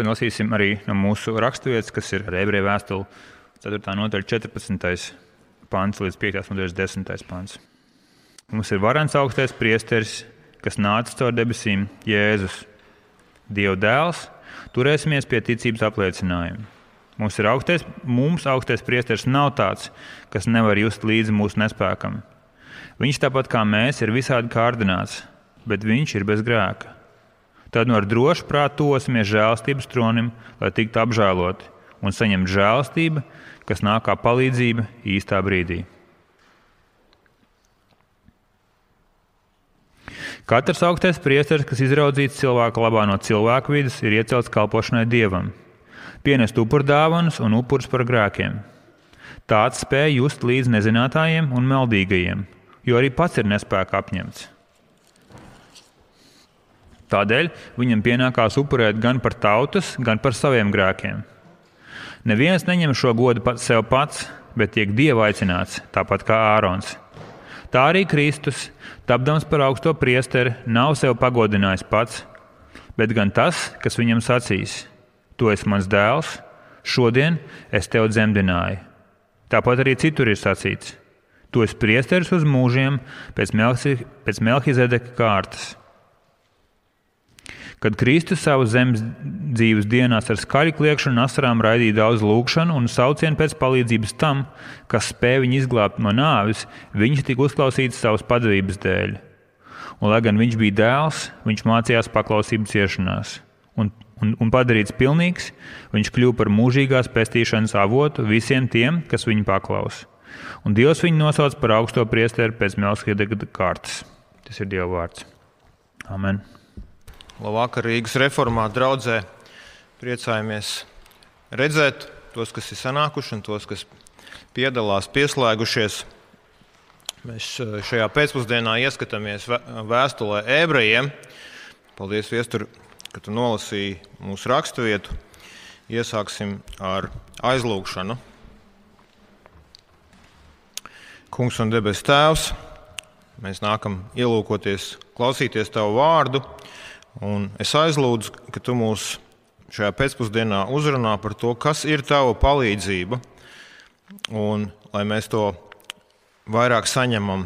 Šodien lasīsim arī no mūsu raksturvietas, kas ir ebreju vēstule 4. nodaļa 14. pāns līdz 5. nodaļas 10. pāns. Mums ir varants augstais priesteris, kas nāca caur debesīm, Jēzus, Dieva dēls, turēsimies pie ticības apliecinājuma. Mums ir augstais, mums augstais priesteris nav tāds, kas nevar just līdzi mūsu nespēkam. Viņš tāpat kā mēs ir visādi kārdināts, bet viņš ir bez grēka. Tad no ar drošu prātu tosimies žēlstības tronim, lai tiktu apžēloti un saņemtu žēlstību, kas nāk kā palīdzība īstā brīdī. Katrs augstais priesteris, kas izraudzīts cilvēka labā no cilvēka vidas, ir iecelts kalpošanai dievam, pienest upurdāvanas un upurus par grēkiem. Tāds spēj just līdz nezinātājiem un meldīgajiem, jo arī pats ir nespēka apņemts. Tādēļ viņam pienākās upurēt gan par tautas, gan par saviem grēkiem. Neviens neņem šo godu pat sev pats, bet tiek dieva aicināts, tāpat kā Ārons. Tā arī Kristus, tapdams par augsto priesteri, nav sev pagodinājis pats, bet gan tas, kas viņam sacīs: Tu esi mans dēls, šodien es tevi dzemdināju. Tāpat arī citur ir sacīts: Tu esi priesteris uz mūžiem pēc, Melsi, pēc Melhizedeka kārtas. Kad Kristus savas zemes dzīves dienās ar skaļu kliekšanu un asarām raidīja daudz lūgšanu un saucienu pēc palīdzības tam, kas spēja viņu izglābt no nāves, viņš tika uzklausīts savas padavības dēļ. Un, lai gan viņš bija dēls, viņš mācījās paklausību ciešanās. Un, un, un padarīts pilnīgs, viņš kļuva par mūžīgās pestīšanas avotu visiem tiem, kas viņu paklaus. Un Dievs viņu nosauc par augsto priesteri pēc Melskidega kārtas. Tas ir Dieva vārds. Amen. Labvakar Rīgas reformā draudzē. Priecājamies redzēt tos, kas ir sanākuši un tos, kas piedalās, pieslēgušies. Mēs eh, šajā pēcpusdienā ieskatāmies vēstulē ebrejiem. Paldies, Viestur, ka tu nolasīji mūsu raksturvietu. Iesāksim ar aizlūgšanu. Kungs un debes Tēvs, mēs nākam ielūkoties, klausīties Tavu vārdu Un es aizlūdzu, ka tu mūs šajā pēcpusdienā uzrunā par to, kas ir tava palīdzība, un lai mēs to vairāk saņemam,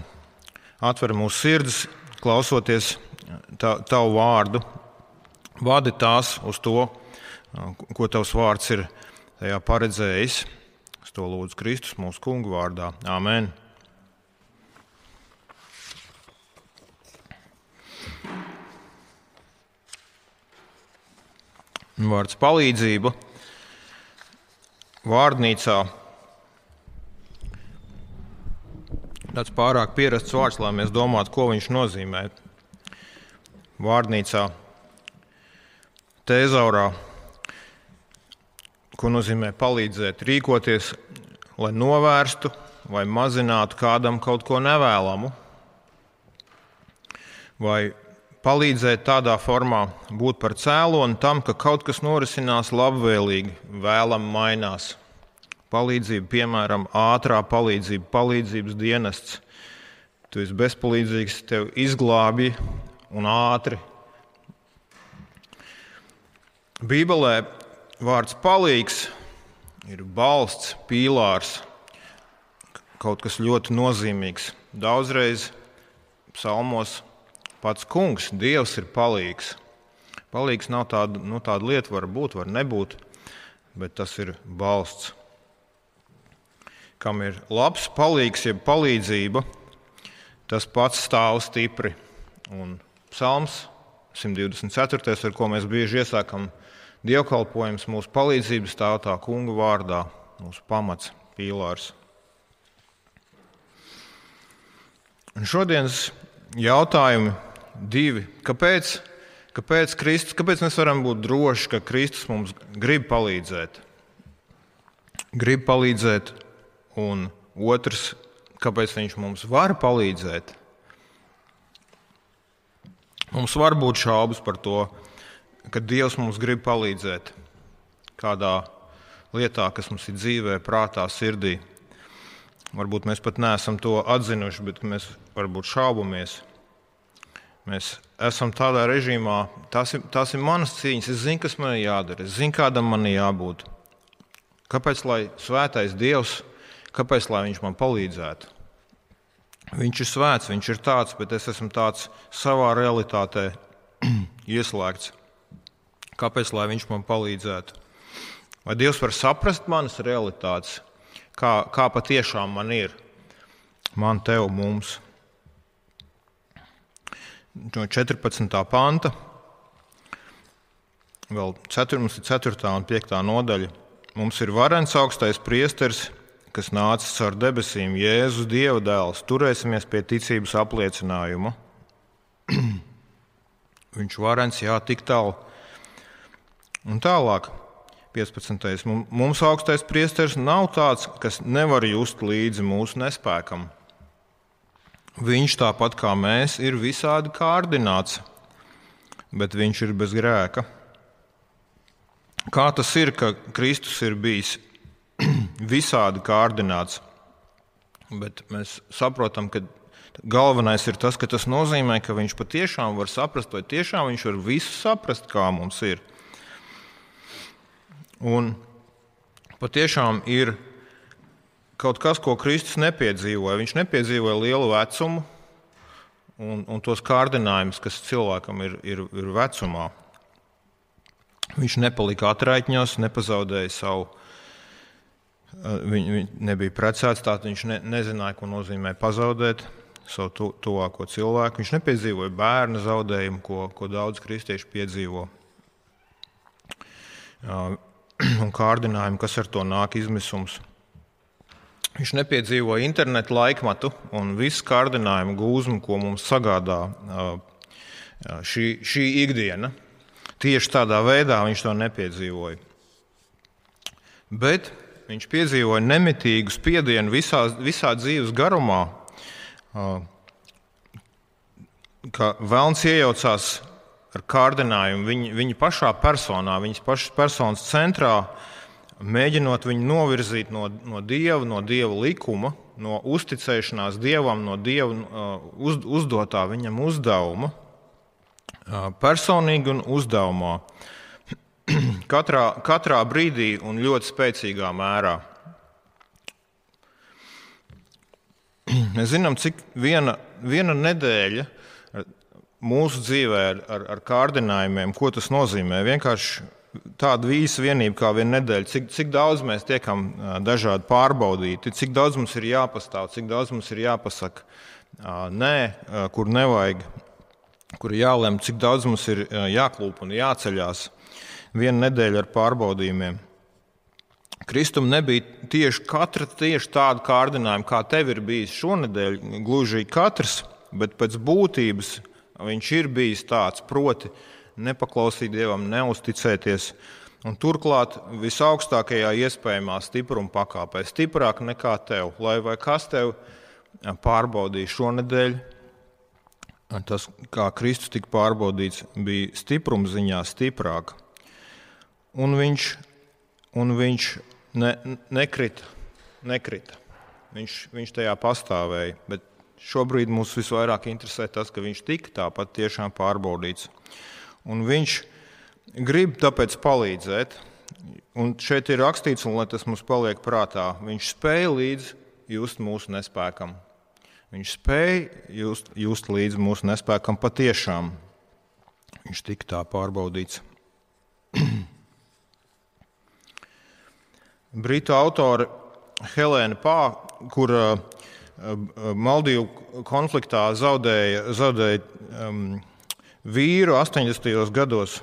atver mūsu sirdis, klausoties tavu vārdu, vadi tās uz to, ko tavs vārds ir paredzējis. Es to lūdzu Kristus mūsu kungu vārdā. Āmen! Vārds palīdzība vārnīcā. Tas pārāk pierasts vārds, lai mēs domātu, ko viņš nozīmē. Vārnīcā, tēzaurā, ko nozīmē palīdzēt, rīkoties, lai novērstu vai mazinātu kādam kaut ko nevēlamu, vai palīdzēt tādā formā, būt par cēloni tam, ka kaut kas norisinās labvēlīgi, vēlam mainās. Palīdzība, piemēram, ātrā palīdzība, palīdzības dienests. Tu esi bezpalīdzīgs, tev izglābj un ātri. Bībelē vārds palīgs ir balsts, pīlārs, kaut kas ļoti nozīmīgs. Daudzreiz psalmos pats kungs, Dievs ir palīgs. Palīgs nav tāda, nu, tāda lieta, var būt, var nebūt, bet tas ir balsts. Kam ir labs palīgs, jeb palīdzība, tas pats stāv stipri. Un psalms 124, ar ko mēs bieži iesākam dievkalpojumus, mūsu palīdzība stāv tā kunga vārdā, mūsu pamats, pīlārs. Un šodienas jautājumi divi. Kāpēc, kāpēc, Kristus, kāpēc mēs varam būt droši, ka Kristus mums grib palīdzēt? Grib palīdzēt, un otrs, kāpēc Viņš mums var palīdzēt? Mums var būt šaubas par to, ka Dievs mums grib palīdzēt kādā lietā, kas mums ir dzīvē, prātā, sirdī. Varbūt mēs pat neesam to atzinuši, bet mēs varbūt šaubamies. Mēs esam tādā režīmā, tas ir, tas ir manas cīņas. Es zinu, kas man ir jādara, es zinu, kādam man ir jābūt. Kāpēc lai svētais Dievs, kāpēc lai viņš man palīdzētu? Viņš ir svēts, viņš ir tāds, bet es esmu tāds savā realitātē ieslēgts. Kāpēc lai viņš man palīdzētu? Vai Dievs var saprast manas realitātes, kā, kā patiešām man ir? Man, tev, mums no 14. panta, vēl 4, 4. un 5. nodaļa. Mums ir varens augstais priesteris, kas nācis caur debesīm, Jēzus Dieva dēls. Turēsimies pie ticības apliecinājuma. Viņš varens, jā, tik tālu. Un tālāk, 15. Mums augstais priesteris nav tāds, kas nevar just līdzi mūsu nespēkam. Viņš tāpat kā mēs ir visādi kārdināts, bet viņš ir bez grēka. Kā tas ir, ka Kristus ir bijis visādi kārdināts, bet mēs saprotam, ka galvenais ir tas, ka tas nozīmē, ka viņš patiešām var saprast, vai tiešām viņš var visu saprast, kā mums ir. Un patiešām ir kaut kas, ko Kristus nepiedzīvoja. Viņš nepiedzīvoja lielu vecumu un, un tos kārdinājumus, kas cilvēkam ir, ir, ir vecumā. Viņš nepalika atraitņos, nepazaudēja savu. Viņ, viņš nebija precēts, tātad viņš ne, nezināja, ko nozīmē pazaudēt savu tu, tuvāko cilvēku. Viņš nepiedzīvoja bērnu zaudējumu, ko, ko daudz kristiešu piedzīvo. Un kārdinājumu, kas ar to nāk izmisums. Viņš nepiedzīvoja internetu laikmetu un visu kārdinājumu gūzmu, ko mums sagādā šī, šī ikdiena. Tieši tādā veidā viņš to nepiedzīvoja. Bet viņš piedzīvoja nemitīgu spiedienu visā, visā dzīves garumā, ka vēlns iejaucās ar kārdinājumu viņa, viņa pašā personā, viņas pašas personas centrā mēģinot viņu novirzīt no, no dieva, no dieva likuma, no uzticēšanās dievam, no dieva uh, uz, uzdotā viņam uzdevuma, uh, personīgi un uzdevumā. katrā, katrā brīdī un ļoti spēcīgā mērā. Mēs zinām, cik viena, viena nedēļa mūsu dzīvē ar, ar, ar kārdinājumiem, ko tas nozīmē. Vienkārši tāda vīsa vienība kā viena nedēļa, cik, cik daudz mēs tiekam dažādi pārbaudīti, cik daudz mums ir jāpastāv, cik daudz mums ir jāpasaka nē, kur nevajag, kur jālem, cik daudz mums ir jāklūp un jāceļās. Viena nedēļa ar pārbaudījumiem. Kristum nebija tieši katra tieši tāda kārdinājuma, kā tev ir bijis šonadēļ, gluži katrs, bet pēc būtības viņš ir bijis tāds, proti, uh, nepaklausīt Dievam, neusticēties. Un turklāt visaugstākajā iespējamā stipruma pakāpē, stiprāk nekā tev, lai vai kas tev pārbaudīja šonadēļ. Tas, kā Kristus tika pārbaudīts, bija stipruma ziņā stiprāk. Un viņš, un viņš ne, nekrita, nekrita. Viņš, viņš tajā pastāvēja. Bet šobrīd mums visvairāk interesē tas, ka viņš tika tāpat tiešām pārbaudīts. Un viņš grib tāpēc palīdzēt. Un šeit ir rakstīts, un lai tas mums paliek prātā, viņš spēja līdz just mūsu nespēkam. Viņš spēja just, just līdz mūsu nespēkam patiešām. Viņš tika tā pārbaudīts. Britu autore Helēna Pā, kur uh, Maldīvu konfliktā zaudēja, zaudēja um, vīru 80. gados.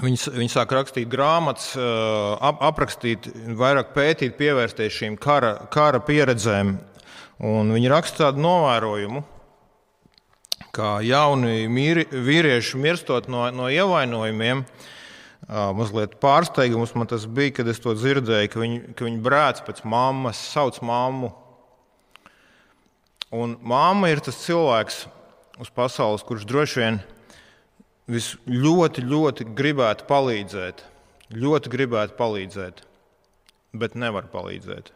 Viņi, viņi sāk rakstīt grāmatas, ap, aprakstīt, vairāk pētīt, pievērsties šīm kara, kara pieredzēm. Un viņi raksta tādu novērojumu, ka jauni mīri, vīrieši mirstot no, no ievainojumiem, mazliet pārsteigums man tas bija, kad es to dzirdēju, ka viņi, ka viņi brēc pēc mammas, sauc mammu. Un mamma ir tas cilvēks, uz pasaules, kurš droši vien ļoti, ļoti gribētu palīdzēt, ļoti gribētu palīdzēt, bet nevar palīdzēt.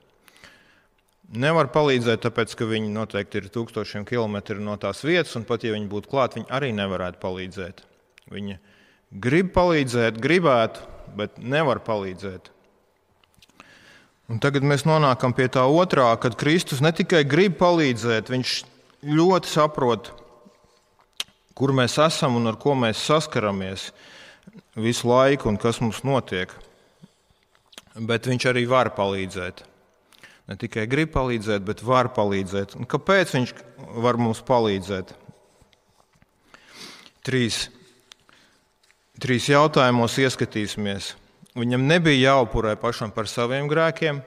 nevar palīdzēt, tāpēc ka viņi noteikti ir tūkstošiem kilometru no tās vietas, un pat ja viņi būtu klāt, viņi arī nevarētu palīdzēt. Viņi grib palīdzēt, gribētu, bet nevar palīdzēt. Un tagad mēs nonākam pie tā otrā, kad Kristus ne tikai grib palīdzēt, viņš ļoti saprot, kur mēs esam un ar ko mēs saskaramies visu laiku un kas mums notiek. Bet viņš arī var palīdzēt. Ne tikai grib palīdzēt, bet var palīdzēt. Un kāpēc viņš var mums palīdzēt? Trīs, trīs jautājumos ieskatīsimies. Viņam nebija jāupurē pašam par saviem grēkiem.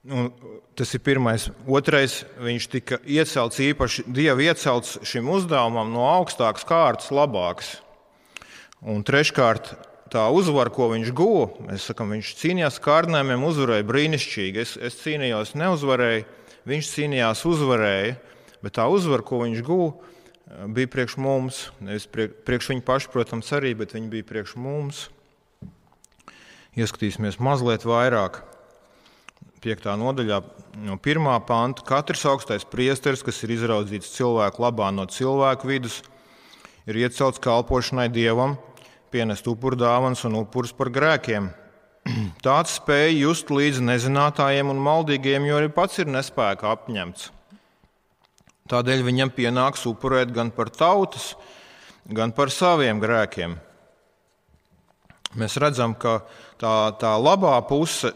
Un tas ir pirmais. Otrais, viņš tika iecelts īpaši Dieva iecelts šim uzdevumam no augstākas kārtas, labākas. Un treškārt, tā uzvara, ko viņš guva, mēs sakām, viņš cīnījās ar kārdinājumiem, uzvarēja brīnišķīgi. Es, es cīnījos, neuzvarēju, viņš cīnījās, uzvarēja, bet tā uzvara, ko viņš guva, bija priekš mums. Nevis priekš viņa paša, protams, arī, bet viņa bija priekš mums. Ieskatīsimies mazliet vairāk. 5. nodaļā, no 1. panta. Katrs augstais priesteris, kas ir izraudzīts cilvēku labā no cilvēku vidus, ir iecelts kalpošanai dievam, pienest upurdāvans un upurus par grēkiem. Tāds spēja just līdz nezinātājiem un maldīgiem, jo arī pats ir nespēka apņemts. Tādēļ viņam pienāks upurēt gan par tautas, gan par saviem grēkiem. Mēs redzam, ka tā, tā labā puse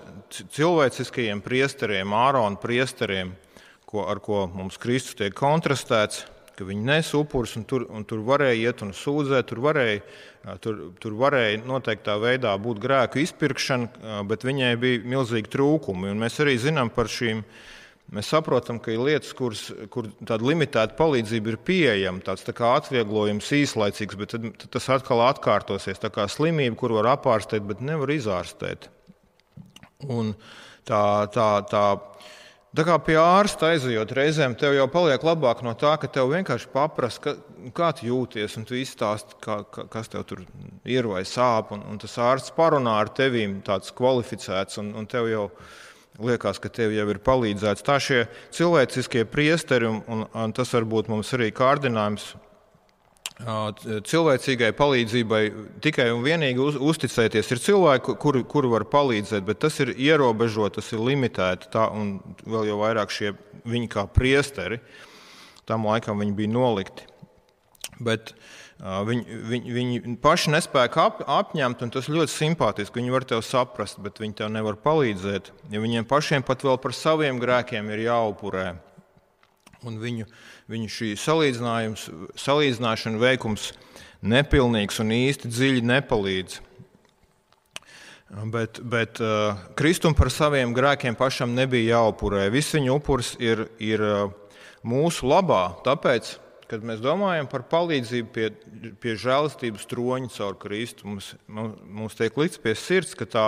cilvēciskajiem priesteriem, ārona priesteriem, ko, ar ko mums Kristus tiek kontrastēts, ka viņi nes upurus un tur, un tur varēja iet un sūdzēt, tur varēja, tur, tur varēja noteiktā veidā būt grēku izpirkšana, bet viņai bija milzīgi trūkumi. Un mēs arī zinām par šīm Mēs saprotam, ka ir lietas, kuras, kur tāda limitēta palīdzība ir pieejama, tāds tā kā atvieglojums īslaicīgs, bet tad, tad tas atkal atkārtosies. Tā kā slimība, kur var apārstēt, bet nevar izārstēt. Un tā, tā, tā, tā kā pie ārsta aizejot, reizēm tev jau paliek labāk no tā, ka tev vienkārši paprasta, ka, kā tu jūties, un tu izstāsti, kā, kas tev tur ir vai sāp. Un, un tas ārsts parunā ar tevīm, tāds kvalificēts, un, un tev jau ir Liekas, ka tev jau ir palīdzēts. Tā šie cilvēciskie priesteri, un, un, tas varbūt mums arī kārdinājums cilvēcīgai palīdzībai tikai un vienīgi uz, uzticēties. Ir cilvēki, kuri, kuri var palīdzēt, bet tas ir ierobežots, tas ir limitēts. Tā, un vēl jau vairāk šie viņi kā priesteri, tam laikam viņi bija nolikti. Bet, uh, Viņi, viņi, viņi paši nespēja ap, apņemt, un tas ļoti simpātiski. Viņi var tevi saprast, bet viņi tev nevar palīdzēt. Ja viņiem pašiem pat vēl par saviem grēkiem ir jāupurē. Un viņu, viņu šī salīdzināšana veikums nepilnīgs un īsti dziļi nepalīdz. Bet, bet uh, Kristum par saviem grēkiem pašam nebija jāupurē. Viss viņa upuris ir, ir mūsu labā. Tāpēc kad mēs domājam par palīdzību pie, pie žēlastības troņa caur Kristu, mums, mums tiek likts pie sirds, ka tā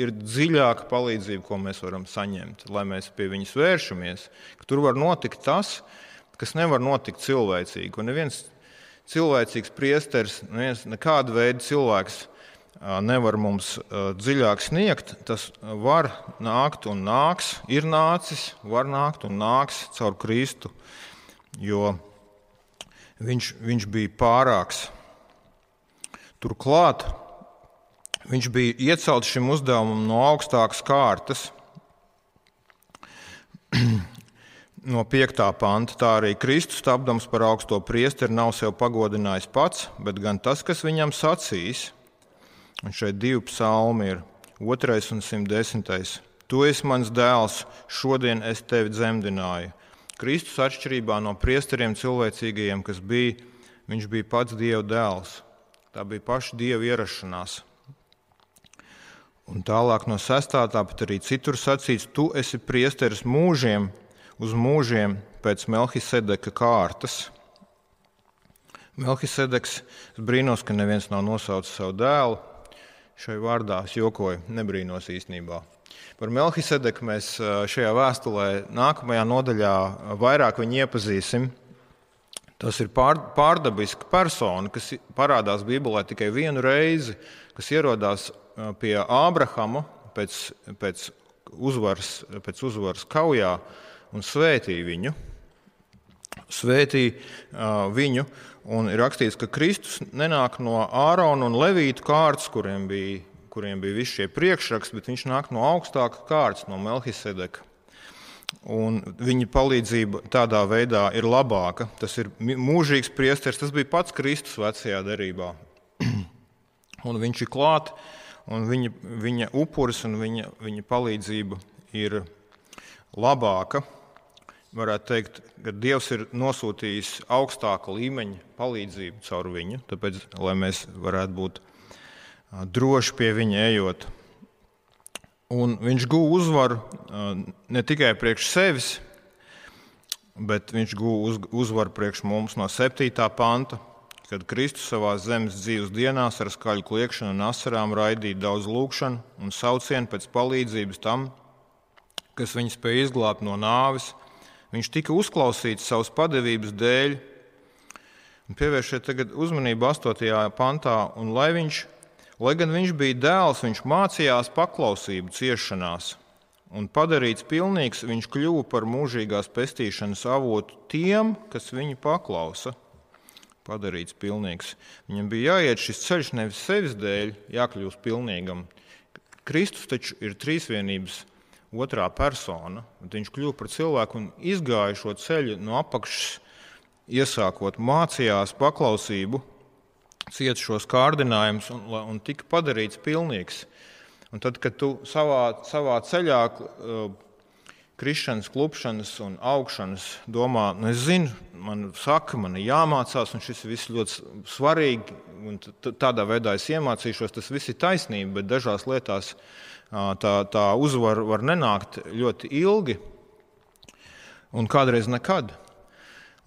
ir dziļāka palīdzība, ko mēs varam saņemt, lai mēs pie viņas vēršamies. Tur var notikt tas, kas nevar notikt cilvēcīgi. Un neviens cilvēcīgs priesteris, neviens, nekāda veida cilvēks nevar mums dziļāk sniegt. Tas var nākt un nāks, ir nācis, var nākt un nāks caur Kristu. Jo viņš, viņš bija pārāks. Turklāt viņš bija iecelts šim uzdevumam no augstākas kārtas. no 5. panta tā arī Kristus, tapdams par augsto priesteri, nav sev pagodinājis pats, bet gan tas, kas viņam sacīs. Un šeit divi psalmi ir 2. un 110. Tu esi mans dēls, šodien es tevi dzemdināju. Kristus, atšķirībā no priesteriem cilvēcīgajiem, kas bija, viņš bija pats Dieva dēls. Tā bija paša Dieva ierašanās. Un tālāk no sestā, tāpat arī citur sacīts, tu esi priesteris mūžiem, uz mūžiem pēc Melkisedeka kārtas. Melkisedeks brīnos, ka neviens nav nosaucis savu dēlu. Šai vārdā es jokoju, nebrīnos īstenībā. Par Melkisedeku mēs šajā vēstulē, nākamajā nodaļā, vairāk viņu iepazīsim. Tas ir pār, pārdabiska persona, kas parādās Bībelē tikai vienu reizi, kas ierodās pie Ābrahama pēc, pēc uzvaras, pēc uzvaras kaujā un svētīja viņu. Svētīja uh, viņu, un ir rakstīts, ka Kristus nenāk no Ārona un Levītu kārtas, kuriem bija, kuriem bija visi šie priekšraksti, bet viņš nāk no augstāka kārtas, no Melkisedeka. Un viņa palīdzība tādā veidā ir labāka. Tas ir mūžīgs priesteris, tas bija pats Kristus vecajā derībā. un viņš ir klāts, un viņa, viņa upuris un viņa, viņa palīdzība ir labāka. Varētu teikt, ka Dievs ir nosūtījis augstāka līmeņa palīdzību caur viņu, tāpēc, lai mēs varētu būt droši pie viņa ejot. Un viņš guva uzvaru ne tikai priekš sevis, bet viņš guva uz, uzvaru priekš mums no 7. panta, kad Kristus savā zemes dzīves dienās ar skaļu kliekšanu un asarām raidīja daudz lūgšanu un saucienu pēc palīdzības tam, kas viņu spēja izglābt no nāves. Viņš tika uzklausīts savas padevības dēļ. Pievēršiet uzmanību 8. pantā, un lai, viņš, lai gan viņš bija dēls, viņš mācījās paklausību ciešanās, un padarīts pilnīgs, viņš kļuva par mūžīgās pestīšanas avotu tiem, kas viņu paklausa. Padarīts pilnīgs. Viņam bija jāiet šis ceļš nevis sevis dēļ, jākļūst pilnīgam. Kristus taču ir trīsvienības otrā persona. Viņš kļuva par cilvēku un izgāja šo ceļu no apakšas, iesākot mācījās paklausību, ciet šos kārdinājumus un, un tika padarīts pilnīgs. Un tad, kad tu savā, savā ceļā, uh, krišanas, klupšanas un augšanas domā, nu es zinu, man saka, man ir jāmācās, un šis viss ļoti svarīgi, un tādā veidā es iemācīšos, tas viss ir taisnība, bet dažās lietās uh, tā, tā uzvara var nenākt ļoti ilgi un kādreiz nekad.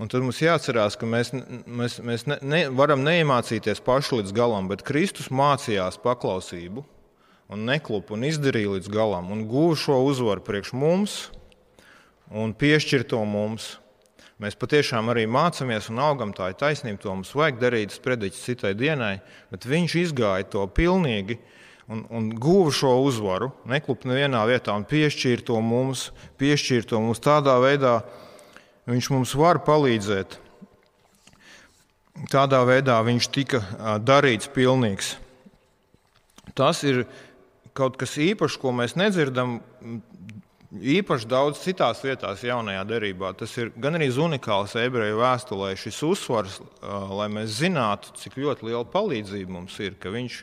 Un tad mums jāatcerās, ka mēs, mēs, mēs ne, ne, varam neiemācīties paši līdz galam, bet Kristus mācījās paklausību un neklupu un izdarīja līdz galam un guva šo uzvaru priekš mums un piešķir to mums. Mēs patiešām arī mācāmies un augam, tā ir taisnība, to mums vajag darīt, sprediķis citai dienai, bet viņš izgāja to pilnīgi un, un guva šo uzvaru, neklupa nevienā vietā un piešķīra to mums, piešķīra to mums tādā veidā, viņš mums var palīdzēt. Tādā veidā viņš tika darīts pilnīgs. Tas ir kaut kas īpašs, ko mēs nedzirdam īpaši daudz citās vietās, jaunajā derībā. Tas ir gan arī unikāls ebreju vēstulē, šis uzsvars, lai mēs zinātu, cik ļoti liela palīdzība mums ir, ka viņš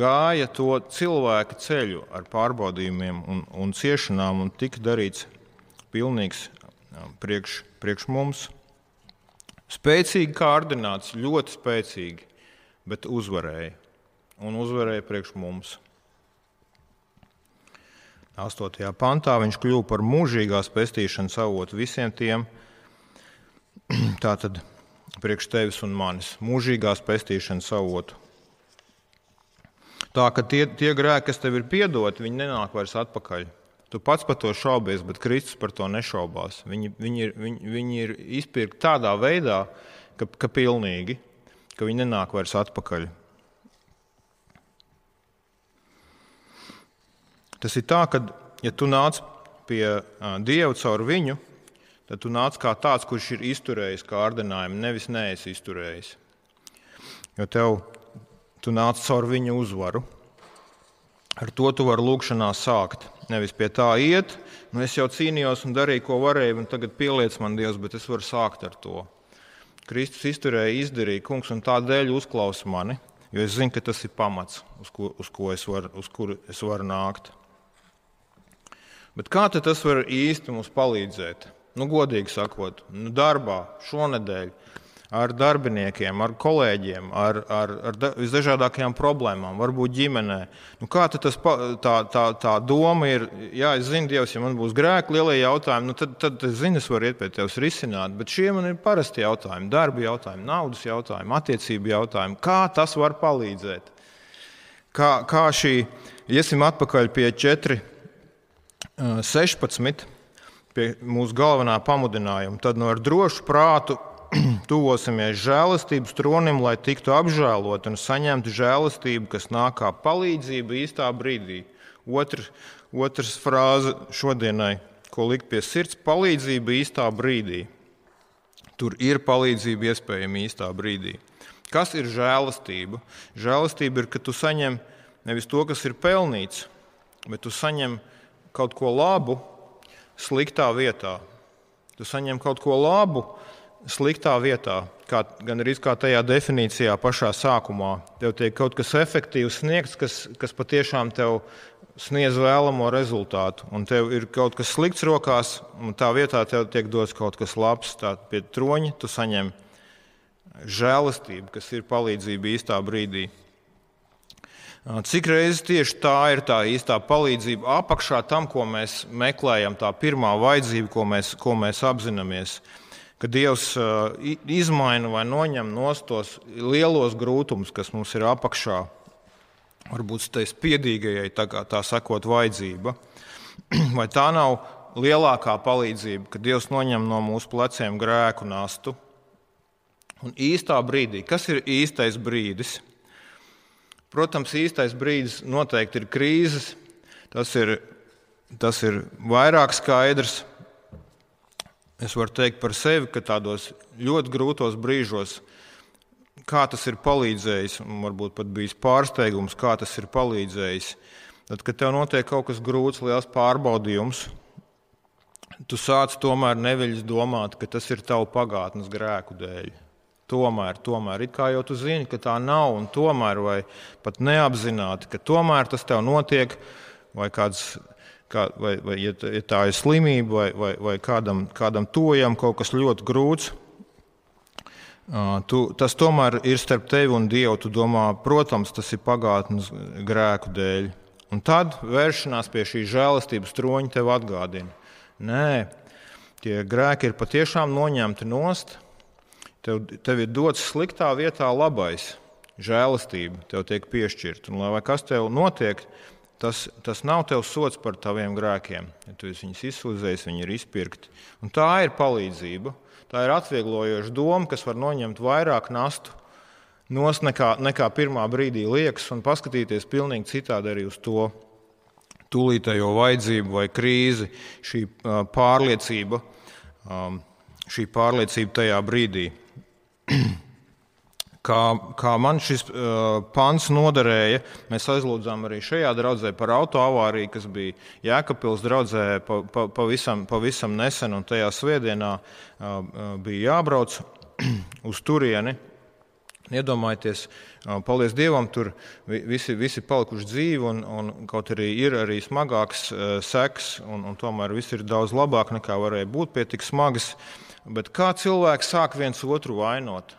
gāja to cilvēka ceļu ar pārbaudījumiem un, un ciešanām, un tika darīts pilnīgs priekš, priekš mums. Spēcīgi kārdināts, ļoti spēcīgi, bet uzvarēja. Un uzvarēja priekš mums. 8. pantā viņš kļuva par mūžīgās pestīšanas avotu visiem tiem, tātad priekš tevis un manis, mūžīgās pestīšanas avotu Tā ka tie, tie grēki, kas tev ir piedoti, viņi nenāk vairs atpakaļ. Tu pats par to šaubies, bet Kristus par to nešaubās. Viņi, viņi, ir, viņi, viņi ir izpirkti tādā veidā, ka, ka pilnīgi, ka viņi nenāk vairs atpakaļ. Tas ir tā, ka, ja tu nāc pie Dieva caur viņu, tad tu nāc kā tāds, kurš ir izturējis kārdinājumu, nevis neesi izturējis. Jo tev tu nāc caur viņa uzvaru. Ar to tu vari lūgšanā sākt. Nevis pie tā iet, nu es jau cīnījos un darīju, ko varēju, un tagad pieliec man Dievs, bet es varu sākt ar to. Kristus izturēja, izdarīja, kungs, un tādēļ uzklausa mani, jo es zinu, ka tas ir pamats, uz, ko, uz, ko es var, uz es varu nākt. Bet kā tas var īsti mums palīdzēt? Nu, godīgi sakot, nu, darbā šonadēļ ar darbiniekiem, ar kolēģiem, ar, ar, ar visdažādākajām problēmām, varbūt ģimenē. Nu, kā tas, tā, tā, tā doma ir, ja es zinu, Dievs, ja man būs grēki, lielie jautājumi, nu, tad, tad es zinu, es varu iet pie tevis risināt. Bet šie man ir parasti jautājumi, darba jautājumi, naudas jautājumi, attiecību jautājumi. Kā tas var palīdzēt? Kā, kā šī, iesim atpakaļ pie 4, 16, pie mūsu galvenā pamudinājuma, tad no ar drošu prātu tuvosimies žēlastības tronim, lai tiktu apžēlot un saņemtu žēlastību, kas nāk kā palīdzība īstā brīdī. Otr, otrs frāze šodienai, ko likt pie sirds - palīdzība īstā brīdī. Tur ir palīdzība iespējama īstā brīdī. Kas ir žēlastība? Žēlastība ir, ka tu saņem nevis to, kas ir pelnīts, bet tu saņem kaut ko labu sliktā vietā. Tu saņem kaut ko labu sliktā vietā, kā, gan arī kā tajā definīcijā pašā sākumā. Tev tiek kaut kas efektīvs sniegts, kas, kas patiešām tev sniedz vēlamo rezultātu. Un tev ir kaut kas slikts rokās, un tā vietā tev tiek dots kaut kas labs. Tā pie troņa tu saņem žēlastību, kas ir palīdzība īstā brīdī. Cik reizes tieši tā ir tā īstā palīdzība apakšā tam, ko mēs meklējam, tā pirmā vajadzība, ko mēs, ko mēs apzināmies ka Dievs izmaina vai noņem tos lielos grūtumus, kas mums ir apakšā, varbūt tai spiedīgajai, tā, kā, tā sakot, vajadzība. Vai tā nav lielākā palīdzība, ka Dievs noņem no mūsu pleciem grēku nastu? Un īstā brīdī, kas ir īstais brīdis? Protams, īstais brīdis noteikti ir krīzes. Tas ir, tas ir vairāk skaidrs. Es varu teikt par sevi, ka tādos ļoti grūtos brīžos, kā tas ir palīdzējis, un varbūt pat bijis pārsteigums, kā tas ir palīdzējis. Tad, kad tev notiek kaut kas grūts, liels pārbaudījums, tu sāc tomēr neviļas domāt, ka tas ir tavu pagātnes grēku dēļ. Tomēr, tomēr, it kā jau tu zini, ka tā nav, un tomēr, vai pat neapzināti, ka tomēr tas tev notiek, vai kāds kā, vai, vai ja tā ir slimība, vai, vai, vai kādam, kādam tojam kaut kas ļoti grūts. Tu, tas tomēr ir starp tevi un Dievu. Tu domā, protams, tas ir pagātnes grēku dēļ. Un tad vēršanās pie šīs žēlastības troņa tev atgādina. Nē, tie grēki ir patiešām noņemti nost. Tev, tev ir dots sliktā vietā labais, žēlastība tev tiek piešķirta. Un lai kas tev notiek, Tas, tas nav tev sots par taviem grēkiem. Ja tu viņus izsūdzējis, viņi ir izpirkti. Un tā ir palīdzība. Tā ir atvieglojoša doma, kas var noņemt vairāk nastu nos nekā, nekā pirmā brīdī liekas, un paskatīties pilnīgi citādi arī uz to tūlītējo vajadzību vai krīzi, šī pārliecība, šī pārliecība tajā brīdī. Kā, kā man šis uh, pants noderēja. Mēs aizlūdzām arī šajā draudzē par autoavāriju, kas bija Jēkabpils draudzē pa, pa, pavisam, pavisam nesen, un tajā svētdienā uh, bija jābrauc uz turieni. Iedomājieties, paldies Dievam, tur visi, visi palikuši dzīvi, un, un kaut arī ir arī smagāks seks, un, un tomēr viss ir daudz labāk nekā varēja būt pie tik smagas. Bet kā cilvēki sāk viens otru vainot?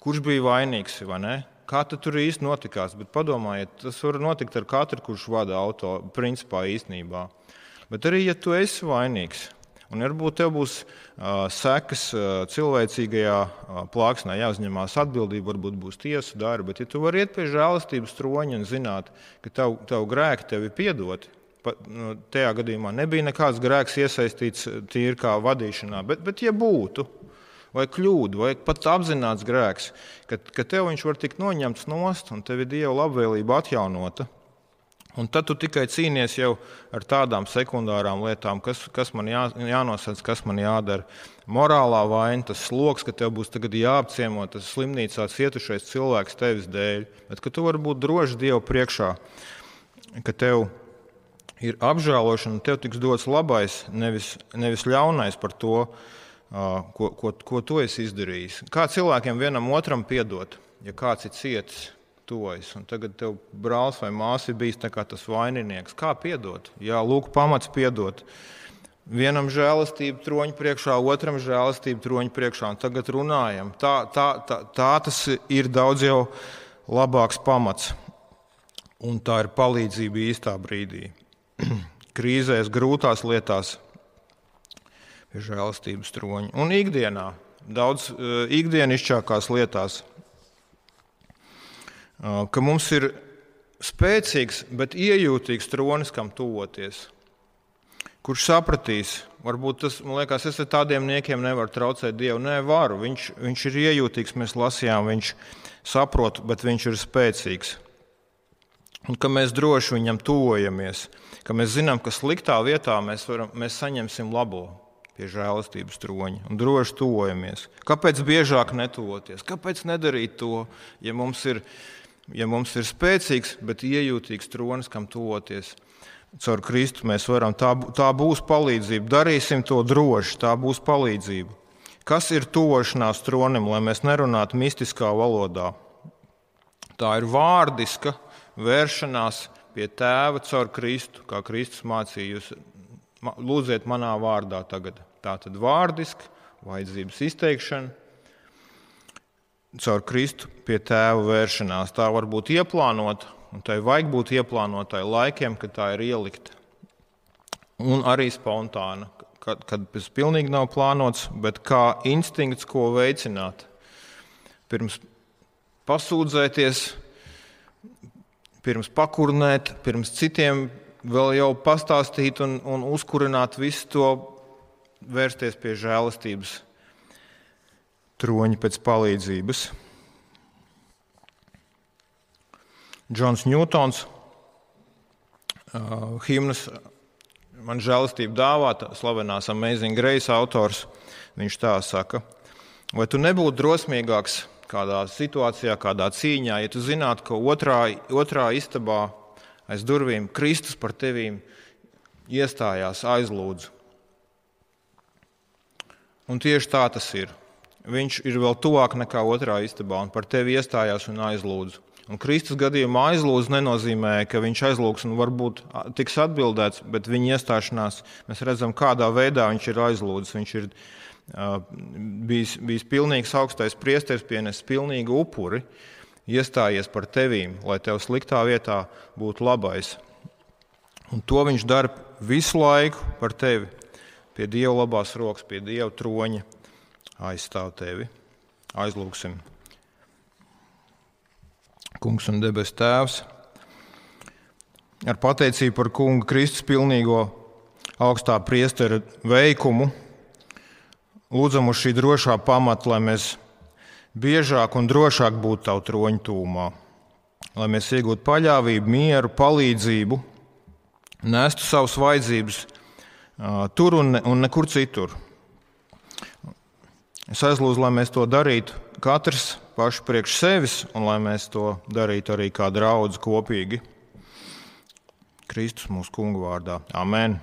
Kurš bija vainīgs vai ne. Kā tur īsti notikās? Bet padomājiet, tas var notikt ar katru, kurš vada auto, principā īstenībā. Bet arī, ja tu esi vainīgs, un varbūt tev būs uh, sekas uh, cilvēcīgajā uh, plāksnē, jāuzņemās atbildība, varbūt būs tiesa darba, bet ja tu vari iet pie žēlastības troņa un zināt, ka tavu tav grēki tev ir piedoti, pat, nu, tajā gadījumā nebija nekāds grēks iesaistīts tīri kā vadīšanā, bet, bet ja būtu, vai kļūda, vai pat apzināts grēks, ka, ka tev viņš var tikt noņemts nost un tev ir Dieva labvēlība atjaunota. Un tad tu tikai cīnies jau ar tādām sekundārām lietām, kas, kas man jā, jānosaka, kas man jādara. Morālā vaina, tas sloks, ka tev būs jāapciemo tas slimnīcā cietušais cilvēks tevis dēļ, bet ka tu vari būt drošs Dievu priekšā, ka tev ir apžēlošana, tev tiks dots labais, nevis, nevis ļaunais par to, ko, ko, ko tu esi izdarījis. Kā cilvēkiem vienam otram piedot, ja kāds ir cietis, tuvojas, un tagad tev brālis vai māsa ir bijis tas vaininieks. Kā piedot? Jā, lūk, pamats piedot. Vienam žēlastība troņa priekšā, otram žēlastība troņa priekšā, un tagad runājam. Tā, tā, tā, tā tas ir daudz jau labāks pamats, un tā ir palīdzība īstā brīdī. Krīzēs, grūtās lietās pie žēlastības troņa. Un ikdienā, daudz uh, ikdienišķākās lietās, uh, ka mums ir spēcīgs, bet iejūtīgs tronis, kam tuvoties. Kurš sapratīs, varbūt tas, man liekas, es tādiem niekiem nevaru traucēt Dievu. Nē, varu. Viņš, viņš ir iejūtīgs, mēs lasījām, viņš saprot, bet viņš ir spēcīgs. un ka mēs droši viņam tuvojamies, ka mēs zinām, ka sliktā vietā mēs, varam, mēs saņemsim labo pie žēlastības troņa un droši tuvojamies. Kāpēc biežāk netuvoties? Kāpēc nedarīt to, ja mums ir, ja mums ir spēcīgs, bet iejūtīgs tronis, kam tuvoties? Caur Kristu mēs varam, tā, tā būs palīdzība. Darīsim to droši, tā būs palīdzība. Kas ir tuvošanās tronim, lai mēs nerunātu mistiskā valodā? Tā ir vārdiska vēršanās pie tēva caur Kristu, kā Kristus mācīja. Jūs lūdziet manā vārdā tagad. Tā tad vārdiska, vajadzības izteikšana, caur Kristu pie tēva vēršanās. Tā var būt ieplānota, un tai vajag būt ieplānotai laikiem, kad tā ir ielikta. Un arī spontāna, kad, kad tas pilnīgi nav plānots, bet kā instinkts, ko veicināt. Pirms pasūdzēties, pirms pakurnēt, pirms citiem vēl jau pastāstīt un, un uzkurināt visu to, vērsties pie žēlastības troņa pēc palīdzības. Džons Ņūtons, uh, himnas man žēlastība dāvāta, slavenās Amazing Grace autors, viņš tā saka, vai tu nebūtu drosmīgāks kādā situācijā, kādā cīņā, ja tu zinātu, ka otrā, otrā istabā aiz durvīm Kristus par tevīm iestājās aizlūdzu. Un tieši tā tas ir. Viņš ir vēl tuvāk nekā otrā istabā un par tevi iestājās un aizlūdzu. Un Kristus gadījumā aizlūdz nenozīmē, ka viņš aizlūgs un varbūt tiks atbildēts, bet viņa iestāšanās mēs redzam, kādā veidā viņš ir aizlūdzis. Viņš ir uh, bijis, bijis pilnīgs augstais priesteris, pienesis pilnīgu upuri, iestājies par tevīm, lai tev sliktā vietā būtu labais. Un to viņš dara visu laiku par tevi, pie Dieva labās rokas, pie Dieva troņa aizstāv tevi. Aizlūgsim! Kungs un debes Tēvs, ar pateicību par Kunga Kristus pilnīgo augstā priestera veikumu, lūdzam uz šī drošā pamata, lai mēs biežāk un drošāk būtu tavu troņu tūmā, lai mēs iegūtu paļāvību, mieru, palīdzību, nestu savas vajadzības tur un, un nekur citur. Es aizlūdzu, lai mēs to darītu katrs paši priekš sevis, un lai mēs to darītu arī kā draudz kopīgi. Kristus mūsu kungu vārdā. Amen!